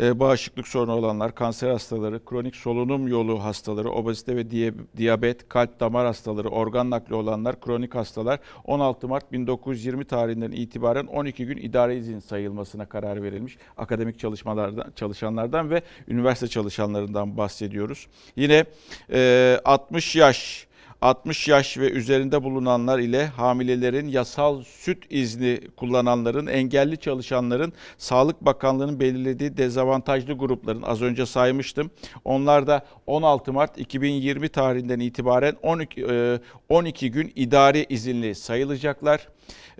e, bağışıklık sorunu olanlar, kanser hastaları, kronik solunum yolu hastaları, obezite ve diyabet, kalp damar hastaları, organ nakli olanlar, kronik hastalar 16 Mart 1920 tarihinden itibaren 12 gün idare izin sayılmasına karar verilmiş. Akademik çalışmalardan çalışanlardan ve üniversite çalışanlarından bahsediyoruz. Yine e, 60 yaş 60 yaş ve üzerinde bulunanlar ile hamilelerin yasal süt izni kullananların, engelli çalışanların, Sağlık Bakanlığı'nın belirlediği dezavantajlı grupların az önce saymıştım. Onlar da 16 Mart 2020 tarihinden itibaren 12, e, 12 gün idari izinli sayılacaklar.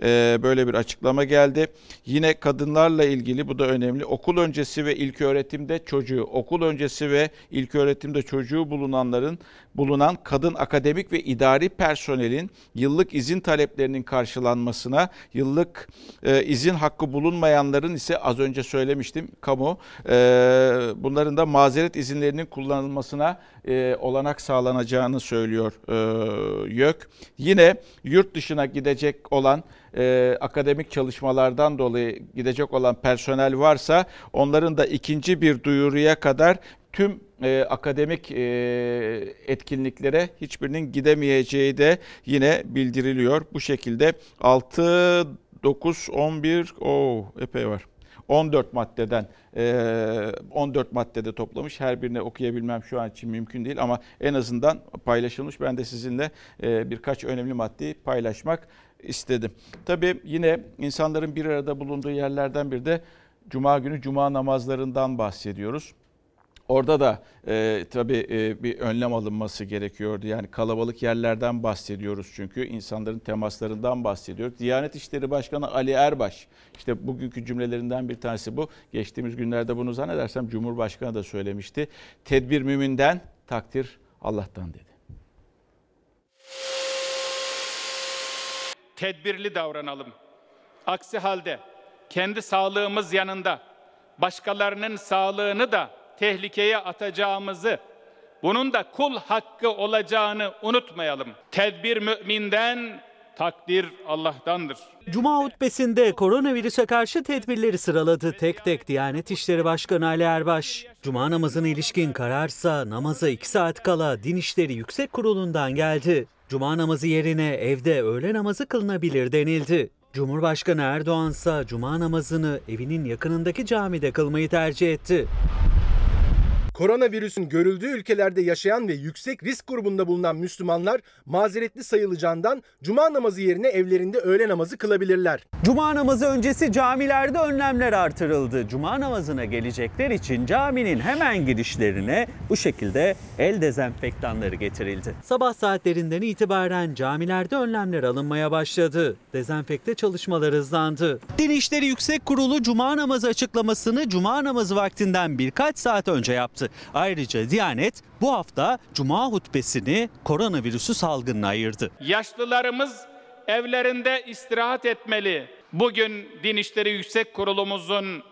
E, Böyle bir açıklama geldi. Yine kadınlarla ilgili bu da önemli. Okul öncesi ve ilk öğretimde çocuğu, okul öncesi ve ilk öğretimde çocuğu bulunanların bulunan kadın akademik ve idari personelin yıllık izin taleplerinin karşılanmasına, yıllık e, izin hakkı bulunmayanların ise az önce söylemiştim kamu e, bunların da mazeret izinlerinin kullanılmasına e, olanak sağlanacağını söylüyor e, YÖK. Yine yurt dışına gidecek olan e, akademik çalışmalardan dolayı gidecek olan personel varsa onların da ikinci bir duyuruya kadar tüm e, akademik e, etkinliklere hiçbirinin gidemeyeceği de yine bildiriliyor. Bu şekilde 6, 9, 11, o epey var. 14 maddeden e, 14 maddede toplamış. Her birini okuyabilmem şu an için mümkün değil ama en azından paylaşılmış. Ben de sizinle e, birkaç önemli maddeyi paylaşmak istedim. Tabii yine insanların bir arada bulunduğu yerlerden bir de Cuma günü Cuma namazlarından bahsediyoruz. Orada da e, tabii e, bir önlem alınması gerekiyordu. Yani kalabalık yerlerden bahsediyoruz çünkü insanların temaslarından bahsediyoruz. Diyanet İşleri Başkanı Ali Erbaş, işte bugünkü cümlelerinden bir tanesi bu. Geçtiğimiz günlerde bunu zannedersem Cumhurbaşkanı da söylemişti. Tedbir müminden, takdir Allah'tan dedi. Tedbirli davranalım. Aksi halde kendi sağlığımız yanında başkalarının sağlığını da tehlikeye atacağımızı, bunun da kul hakkı olacağını unutmayalım. Tedbir müminden, takdir Allah'tandır. Cuma hutbesinde koronavirüse karşı tedbirleri sıraladı tek tek Diyanet İşleri Başkanı Ali Erbaş. Cuma namazına ilişkin kararsa namaza 2 saat kala Din İşleri Yüksek Kurulu'ndan geldi. Cuma namazı yerine evde öğle namazı kılınabilir denildi. Cumhurbaşkanı Erdoğan ise cuma namazını evinin yakınındaki camide kılmayı tercih etti. Koronavirüsün görüldüğü ülkelerde yaşayan ve yüksek risk grubunda bulunan Müslümanlar mazeretli sayılacağından cuma namazı yerine evlerinde öğle namazı kılabilirler. Cuma namazı öncesi camilerde önlemler artırıldı. Cuma namazına gelecekler için caminin hemen girişlerine bu şekilde el dezenfektanları getirildi. Sabah saatlerinden itibaren camilerde önlemler alınmaya başladı. Dezenfekte çalışmaları hızlandı. Din İşleri Yüksek Kurulu Cuma namazı açıklamasını Cuma namazı vaktinden birkaç saat önce yaptı. Ayrıca Diyanet bu hafta Cuma hutbesini koronavirüsü salgınına ayırdı. Yaşlılarımız evlerinde istirahat etmeli. Bugün Din İşleri Yüksek Kurulumuzun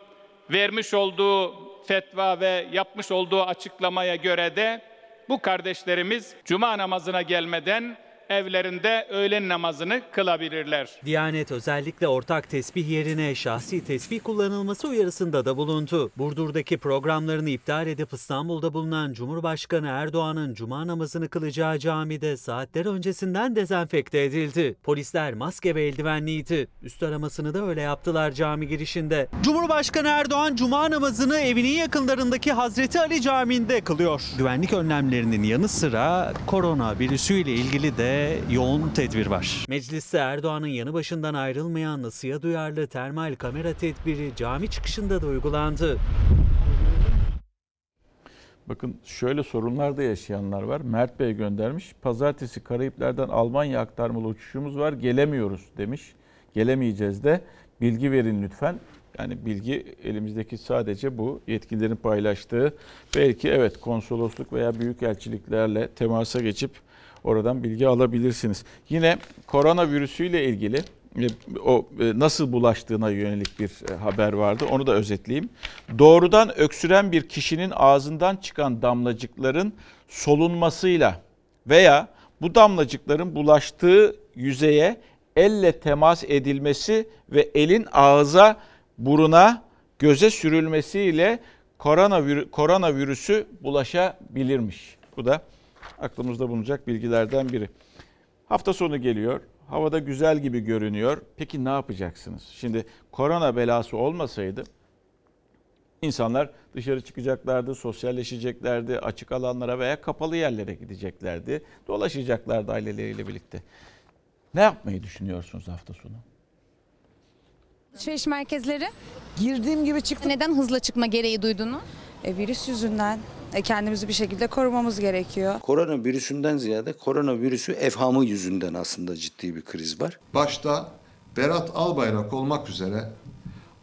vermiş olduğu fetva ve yapmış olduğu açıklamaya göre de bu kardeşlerimiz cuma namazına gelmeden evlerinde öğlen namazını kılabilirler. Diyanet özellikle ortak tesbih yerine şahsi tesbih kullanılması uyarısında da bulundu. Burdur'daki programlarını iptal edip İstanbul'da bulunan Cumhurbaşkanı Erdoğan'ın cuma namazını kılacağı camide saatler öncesinden dezenfekte edildi. Polisler maske ve eldivenliydi. Üst aramasını da öyle yaptılar cami girişinde. Cumhurbaşkanı Erdoğan cuma namazını evinin yakınlarındaki Hazreti Ali Camii'nde kılıyor. Güvenlik önlemlerinin yanı sıra korona virüsüyle ilgili de yoğun tedbir var. Mecliste Erdoğan'ın yanı başından ayrılmayan ısıya duyarlı termal kamera tedbiri cami çıkışında da uygulandı. Bakın şöyle sorunlar da yaşayanlar var. Mert Bey göndermiş. Pazartesi Karayipler'den Almanya aktarmalı uçuşumuz var. Gelemiyoruz demiş. Gelemeyeceğiz de. Bilgi verin lütfen. Yani bilgi elimizdeki sadece bu yetkililerin paylaştığı. Belki evet konsolosluk veya büyükelçiliklerle temasa geçip oradan bilgi alabilirsiniz. Yine koronavirüsüyle ilgili e, o e, nasıl bulaştığına yönelik bir e, haber vardı. Onu da özetleyeyim. Doğrudan öksüren bir kişinin ağzından çıkan damlacıkların solunmasıyla veya bu damlacıkların bulaştığı yüzeye elle temas edilmesi ve elin ağza, buruna, göze sürülmesiyle koronavirü, koronavirüsü bulaşabilirmiş. Bu da aklımızda bulunacak bilgilerden biri. Hafta sonu geliyor. Havada güzel gibi görünüyor. Peki ne yapacaksınız? Şimdi korona belası olmasaydı insanlar dışarı çıkacaklardı, sosyalleşeceklerdi, açık alanlara veya kapalı yerlere gideceklerdi. Dolaşacaklardı aileleriyle birlikte. Ne yapmayı düşünüyorsunuz hafta sonu? Alışveriş merkezleri Girdiğim gibi çıktım. neden hızla çıkma gereği duydunuz? E, virüs yüzünden kendimizi bir şekilde korumamız gerekiyor. Koronavirüsünden ziyade koronavirüsü evhamı yüzünden aslında ciddi bir kriz var. Başta Berat Albayrak olmak üzere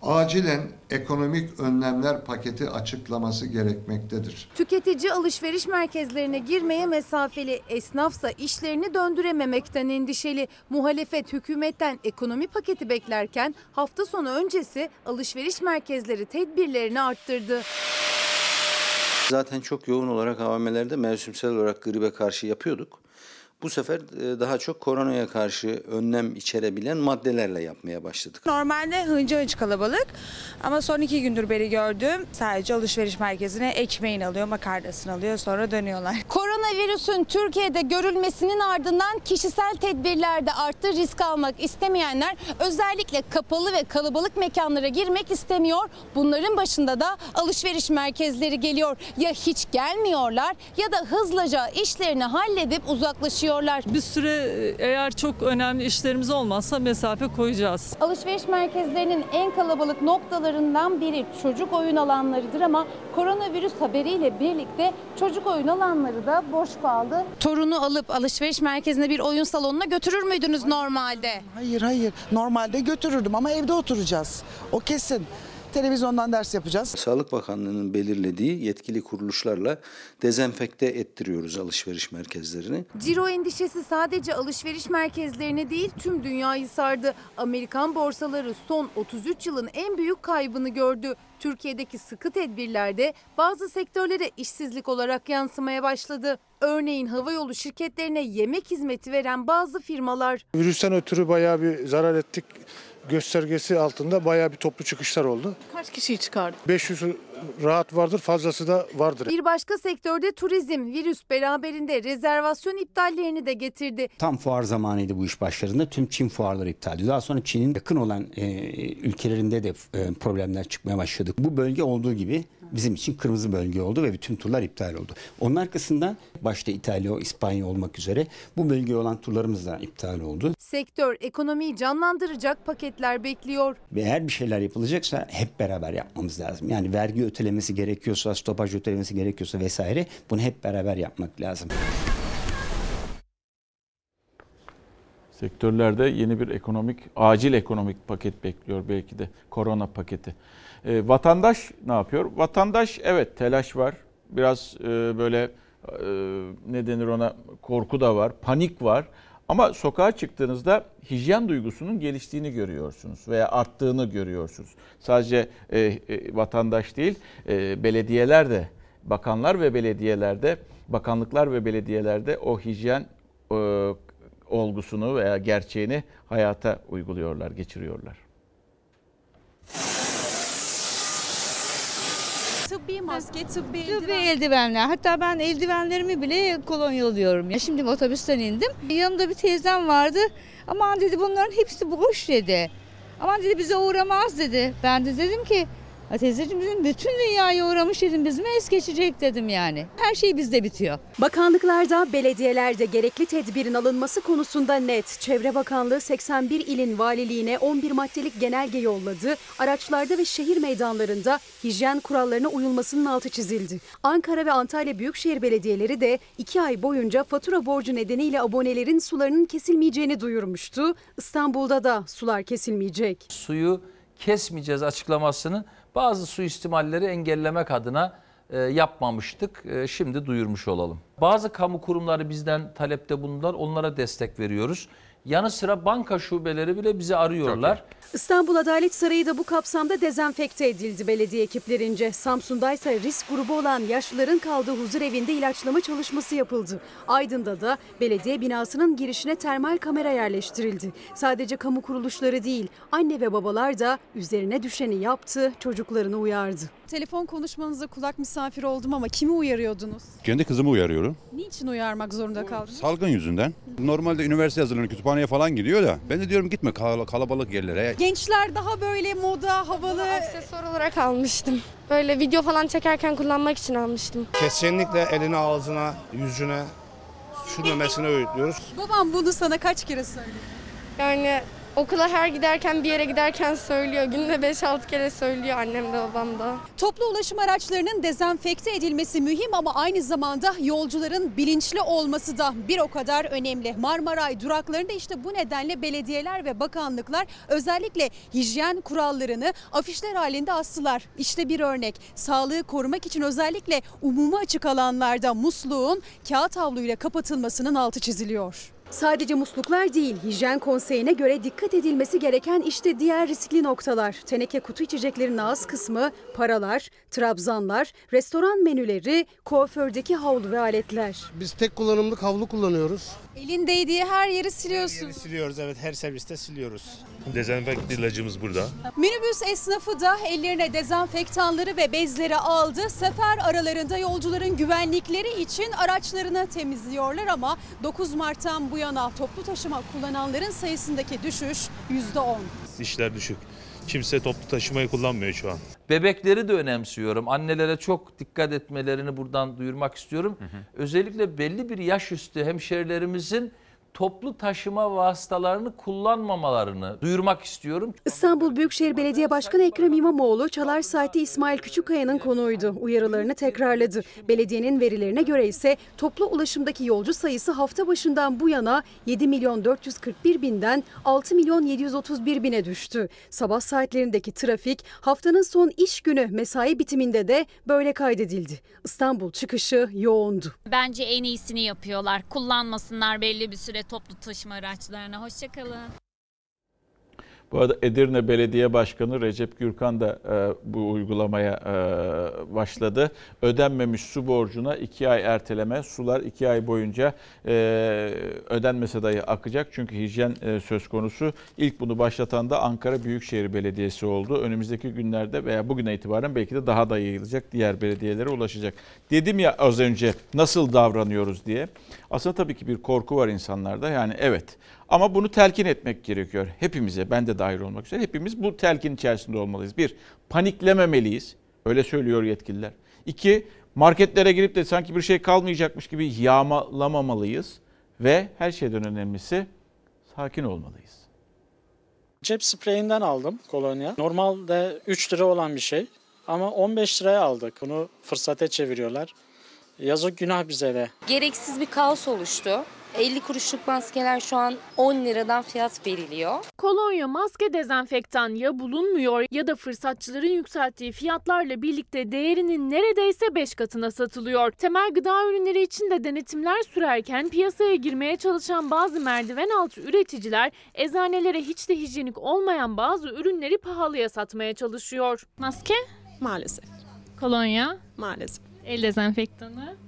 acilen ekonomik önlemler paketi açıklaması gerekmektedir. Tüketici alışveriş merkezlerine girmeye mesafeli, esnafsa işlerini döndürememekten endişeli. Muhalefet hükümetten ekonomi paketi beklerken hafta sonu öncesi alışveriş merkezleri tedbirlerini arttırdı. Zaten çok yoğun olarak AVM'lerde mevsimsel olarak gribe karşı yapıyorduk. Bu sefer e, daha çok koronaya karşı önlem içerebilen maddelerle yapmaya başladık. Normalde hınca hınç kalabalık ama son iki gündür beri gördüğüm sadece alışveriş merkezine ekmeğini alıyor, makarnasını alıyor sonra dönüyorlar. Koronavirüsün Türkiye'de görülmesinin ardından kişisel tedbirler de arttı. Risk almak istemeyenler özellikle kapalı ve kalabalık mekanlara girmek istemiyor. Bunların başında da alışveriş merkezleri geliyor. Ya hiç gelmiyorlar ya da hızlıca işlerini halledip uzaklaşıyorlar. Bir süre eğer çok önemli işlerimiz olmazsa mesafe koyacağız. Alışveriş merkezlerinin en kalabalık noktalarından biri çocuk oyun alanlarıdır ama koronavirüs haberiyle birlikte çocuk oyun alanları da boş kaldı. Torunu alıp alışveriş merkezine bir oyun salonuna götürür müydünüz normalde? Hayır hayır normalde götürürdüm ama evde oturacağız. O kesin. Televizyondan ders yapacağız. Sağlık Bakanlığı'nın belirlediği yetkili kuruluşlarla dezenfekte ettiriyoruz alışveriş merkezlerini. Ciro endişesi sadece alışveriş merkezlerini değil tüm dünyayı sardı. Amerikan borsaları son 33 yılın en büyük kaybını gördü. Türkiye'deki sıkı tedbirlerde bazı sektörlere işsizlik olarak yansımaya başladı. Örneğin havayolu şirketlerine yemek hizmeti veren bazı firmalar. Virüsten ötürü bayağı bir zarar ettik göstergesi altında bayağı bir toplu çıkışlar oldu. Kaç kişiyi çıkardı? 500 rahat vardır fazlası da vardır. Bir başka sektörde turizm virüs beraberinde rezervasyon iptallerini de getirdi. Tam fuar zamanıydı bu iş başlarında. Tüm Çin fuarları iptal edildi. Daha sonra Çin'in yakın olan e, ülkelerinde de e, problemler çıkmaya başladı. Bu bölge olduğu gibi bizim için kırmızı bölge oldu ve bütün turlar iptal oldu. Onun arkasından başta İtalya, İspanya olmak üzere bu bölgeye olan turlarımız da iptal oldu. Sektör ekonomiyi canlandıracak paketler bekliyor. Ve eğer bir şeyler yapılacaksa hep beraber yapmamız lazım. Yani vergi ötelemesi gerekiyorsa, stopaj ötelemesi gerekiyorsa vesaire bunu hep beraber yapmak lazım. Sektörlerde yeni bir ekonomik, acil ekonomik paket bekliyor belki de korona paketi. E, vatandaş ne yapıyor? Vatandaş evet telaş var. Biraz e, böyle e, ne denir ona korku da var, panik var. Ama sokağa çıktığınızda hijyen duygusunun geliştiğini görüyorsunuz veya arttığını görüyorsunuz. Sadece e, e, vatandaş değil, e, belediyeler de, bakanlar ve belediyelerde, bakanlıklar ve belediyelerde o hijyen e, olgusunu veya gerçeğini hayata uyguluyorlar, geçiriyorlar. Tıbbi maske, tıbbi, tıbbi eldivenler. Hatta ben eldivenlerimi bile kolonyalıyorum. Ya şimdi otobüsten indim. Yanımda bir teyzem vardı. Aman dedi bunların hepsi boş dedi. Aman dedi bize uğramaz dedi. Ben de dedim ki "Ha teyzeciğim dedim bütün dünyaya uğramış dedim biz mi es geçecek dedim yani. Her şey bizde bitiyor. Bakanlıklarda, belediyelerde gerekli tedbirin alınması konusunda net. Çevre Bakanlığı 81 ilin valiliğine 11 maddelik genelge yolladı. Araçlarda ve şehir meydanlarında hijyen kurallarına uyulmasının altı çizildi. Ankara ve Antalya Büyükşehir Belediyeleri de 2 ay boyunca fatura borcu nedeniyle abonelerin sularının kesilmeyeceğini duyurmuştu. İstanbul'da da sular kesilmeyecek. Suyu kesmeyeceğiz açıklamasının bazı suistimalleri engellemek adına e, yapmamıştık. E, şimdi duyurmuş olalım. Bazı kamu kurumları bizden talepte bulundular. Onlara destek veriyoruz. Yanı sıra banka şubeleri bile bizi arıyorlar. İstanbul Adalet Sarayı da bu kapsamda dezenfekte edildi belediye ekiplerince. Samsun'da ise risk grubu olan yaşlıların kaldığı huzur evinde ilaçlama çalışması yapıldı. Aydın'da da belediye binasının girişine termal kamera yerleştirildi. Sadece kamu kuruluşları değil, anne ve babalar da üzerine düşeni yaptı, çocuklarını uyardı. Telefon konuşmanıza kulak misafiri oldum ama kimi uyarıyordunuz? Kendi kızımı uyarıyorum. Niçin uyarmak zorunda kaldınız? Salgın yüzünden. Normalde üniversite hazırlanıyor, kütüphaneye falan gidiyor da. Ben de diyorum gitme kal- kalabalık yerlere. Gençler daha böyle moda, havalı. Aksesuar olarak almıştım. Böyle video falan çekerken kullanmak için almıştım. Kesinlikle eline, ağzına, yüzüne sürmemesini öğütlüyoruz. Babam bunu sana kaç kere söyledi? Yani okula her giderken bir yere giderken söylüyor. Günde 5-6 kere söylüyor annem de babam da. Toplu ulaşım araçlarının dezenfekte edilmesi mühim ama aynı zamanda yolcuların bilinçli olması da bir o kadar önemli. Marmaray duraklarında işte bu nedenle belediyeler ve bakanlıklar özellikle hijyen kurallarını afişler halinde astılar. İşte bir örnek. Sağlığı korumak için özellikle umuma açık alanlarda musluğun kağıt havluyla kapatılmasının altı çiziliyor. Sadece musluklar değil, hijyen konseyine göre dikkat edilmesi gereken işte diğer riskli noktalar. Teneke kutu içeceklerin ağız kısmı, paralar, trabzanlar, restoran menüleri, kuafördeki havlu ve aletler. Biz tek kullanımlık havlu kullanıyoruz. Elin değdiği her yeri siliyorsun. Siliyoruz evet her serviste siliyoruz. Dezenfekte ilacımız burada. Minibüs esnafı da ellerine dezenfektanları ve bezleri aldı. Sefer aralarında yolcuların güvenlikleri için araçlarını temizliyorlar ama 9 Mart'tan bu yana toplu taşıma kullananların sayısındaki düşüş %10. İşler düşük. Kimse toplu taşımayı kullanmıyor şu an. Bebekleri de önemsiyorum. Annelere çok dikkat etmelerini buradan duyurmak istiyorum. Özellikle belli bir yaş üstü hemşerilerimizin toplu taşıma vasıtalarını kullanmamalarını duyurmak istiyorum. İstanbul Büyükşehir Belediye Başkanı Ekrem İmamoğlu Çalar Saat'te İsmail Küçükkaya'nın konuğuydu. Uyarılarını tekrarladı. Belediyenin verilerine göre ise toplu ulaşımdaki yolcu sayısı hafta başından bu yana 7 milyon 441 binden 6 milyon 731 bine düştü. Sabah saatlerindeki trafik haftanın son iş günü mesai bitiminde de böyle kaydedildi. İstanbul çıkışı yoğundu. Bence en iyisini yapıyorlar. Kullanmasınlar belli bir süre toplu taşıma araçlarını. Hoşçakalın. Bu arada Edirne Belediye Başkanı Recep Gürkan da e, bu uygulamaya e, başladı. Ödenmemiş su borcuna 2 ay erteleme, sular 2 ay boyunca e, ödenmese dahi akacak. Çünkü hijyen e, söz konusu. İlk bunu başlatan da Ankara Büyükşehir Belediyesi oldu. Önümüzdeki günlerde veya bugüne itibaren belki de daha da yayılacak, diğer belediyelere ulaşacak. Dedim ya az önce nasıl davranıyoruz diye. Aslında tabii ki bir korku var insanlarda. Yani evet ama bunu telkin etmek gerekiyor. Hepimize, ben de dahil olmak üzere hepimiz bu telkin içerisinde olmalıyız. Bir, paniklememeliyiz. Öyle söylüyor yetkililer. İki, marketlere girip de sanki bir şey kalmayacakmış gibi yağmalamamalıyız. Ve her şeyden önemlisi sakin olmalıyız. Cep spreyinden aldım kolonya. Normalde 3 lira olan bir şey ama 15 liraya aldık. Bunu fırsata çeviriyorlar. Yazık günah bize de. Gereksiz bir kaos oluştu. 50 kuruşluk maskeler şu an 10 liradan fiyat veriliyor. Kolonya, maske, dezenfektan ya bulunmuyor ya da fırsatçıların yükselttiği fiyatlarla birlikte değerinin neredeyse 5 katına satılıyor. Temel gıda ürünleri için de denetimler sürerken piyasaya girmeye çalışan bazı merdiven altı üreticiler eczanelere hiç de hijyenik olmayan bazı ürünleri pahalıya satmaya çalışıyor. Maske? Maalesef. Kolonya? Maalesef. El dezenfektanı?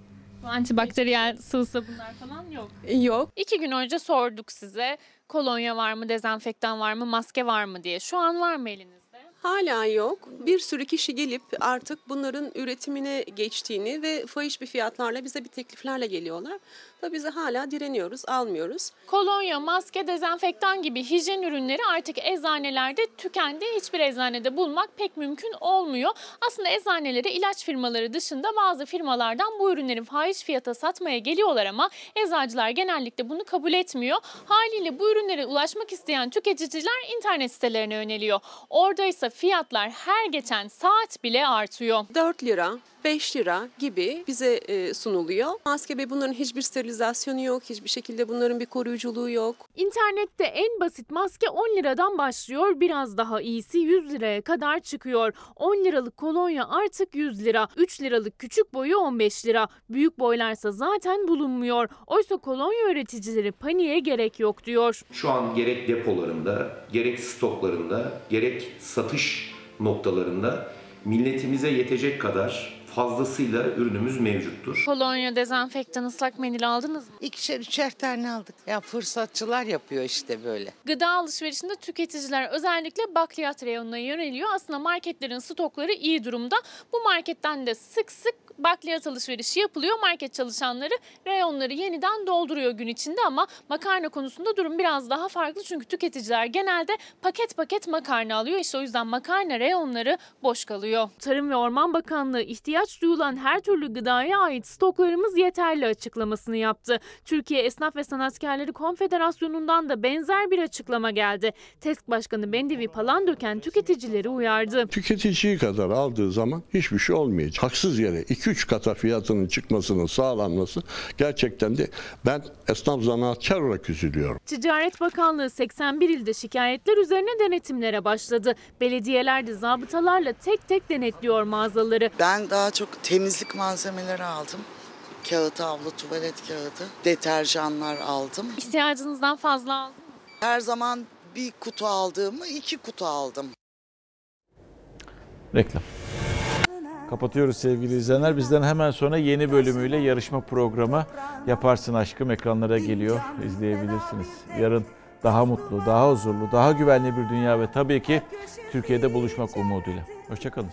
Antibakteriyel sıvı sabunlar falan yok. Yok. İki gün önce sorduk size kolonya var mı, dezenfektan var mı, maske var mı diye. Şu an var mı elinizde? Hala yok. Bir sürü kişi gelip artık bunların üretimine geçtiğini ve fahiş bir fiyatlarla bize bir tekliflerle geliyorlar. Da bize hala direniyoruz, almıyoruz. Kolonya, maske, dezenfektan gibi hijyen ürünleri artık eczanelerde tükendi. Hiçbir eczanede bulmak pek mümkün olmuyor. Aslında eczanelere ilaç firmaları dışında bazı firmalardan bu ürünleri fahiş fiyata satmaya geliyorlar ama eczacılar genellikle bunu kabul etmiyor. Haliyle bu ürünlere ulaşmak isteyen tüketiciler internet sitelerine yöneliyor. Orada ise fiyatlar her geçen saat bile artıyor. 4 lira, 5 lira gibi bize e, sunuluyor. Maske ve bunların hiçbir sterilizasyonu yok, hiçbir şekilde bunların bir koruyuculuğu yok. İnternette en basit maske 10 liradan başlıyor. Biraz daha iyisi 100 liraya kadar çıkıyor. 10 liralık kolonya artık 100 lira. 3 liralık küçük boyu 15 lira. Büyük boylarsa zaten bulunmuyor. Oysa kolonya üreticileri paniğe gerek yok diyor. Şu an gerek depolarında, gerek stoklarında, gerek satış noktalarında milletimize yetecek kadar fazlasıyla ürünümüz mevcuttur. Kolonya, dezenfektan, ıslak mendil aldınız mı? İkişer üçer tane aldık. Ya fırsatçılar yapıyor işte böyle. Gıda alışverişinde tüketiciler özellikle bakliyat reyonuna yöneliyor. Aslında marketlerin stokları iyi durumda. Bu marketten de sık sık bakliyat alışverişi yapılıyor. Market çalışanları reyonları yeniden dolduruyor gün içinde ama makarna konusunda durum biraz daha farklı. Çünkü tüketiciler genelde paket paket makarna alıyor. İşte o yüzden makarna reyonları boş kalıyor. Tarım ve Orman Bakanlığı ihtiyaç duyulan her türlü gıdaya ait stoklarımız yeterli açıklamasını yaptı. Türkiye Esnaf ve Sanatkarları Konfederasyonu'ndan da benzer bir açıklama geldi. TESK Başkanı Bendevi Palandöken tüketicileri uyardı. Tüketiciyi kadar aldığı zaman hiçbir şey olmayacak. Haksız yere 2-3 kata fiyatının çıkmasının sağlanması gerçekten de ben esnaf zanaatkar olarak üzülüyorum. Ticaret Bakanlığı 81 ilde şikayetler üzerine denetimlere başladı. Belediyeler de zabıtalarla tek tek denetliyor mağazaları. Ben daha çok temizlik malzemeleri aldım. Kağıt havlu, tuvalet kağıdı, deterjanlar aldım. İhtiyacınızdan fazla aldınız mı? Her zaman bir kutu aldığımı iki kutu aldım. Reklam. Kapatıyoruz sevgili izleyenler. Bizden hemen sonra yeni bölümüyle yarışma programı Yaparsın Aşkım ekranlara geliyor. İzleyebilirsiniz. Yarın daha mutlu, daha huzurlu, daha güvenli bir dünya ve tabii ki Türkiye'de buluşmak umuduyla. Hoşçakalın.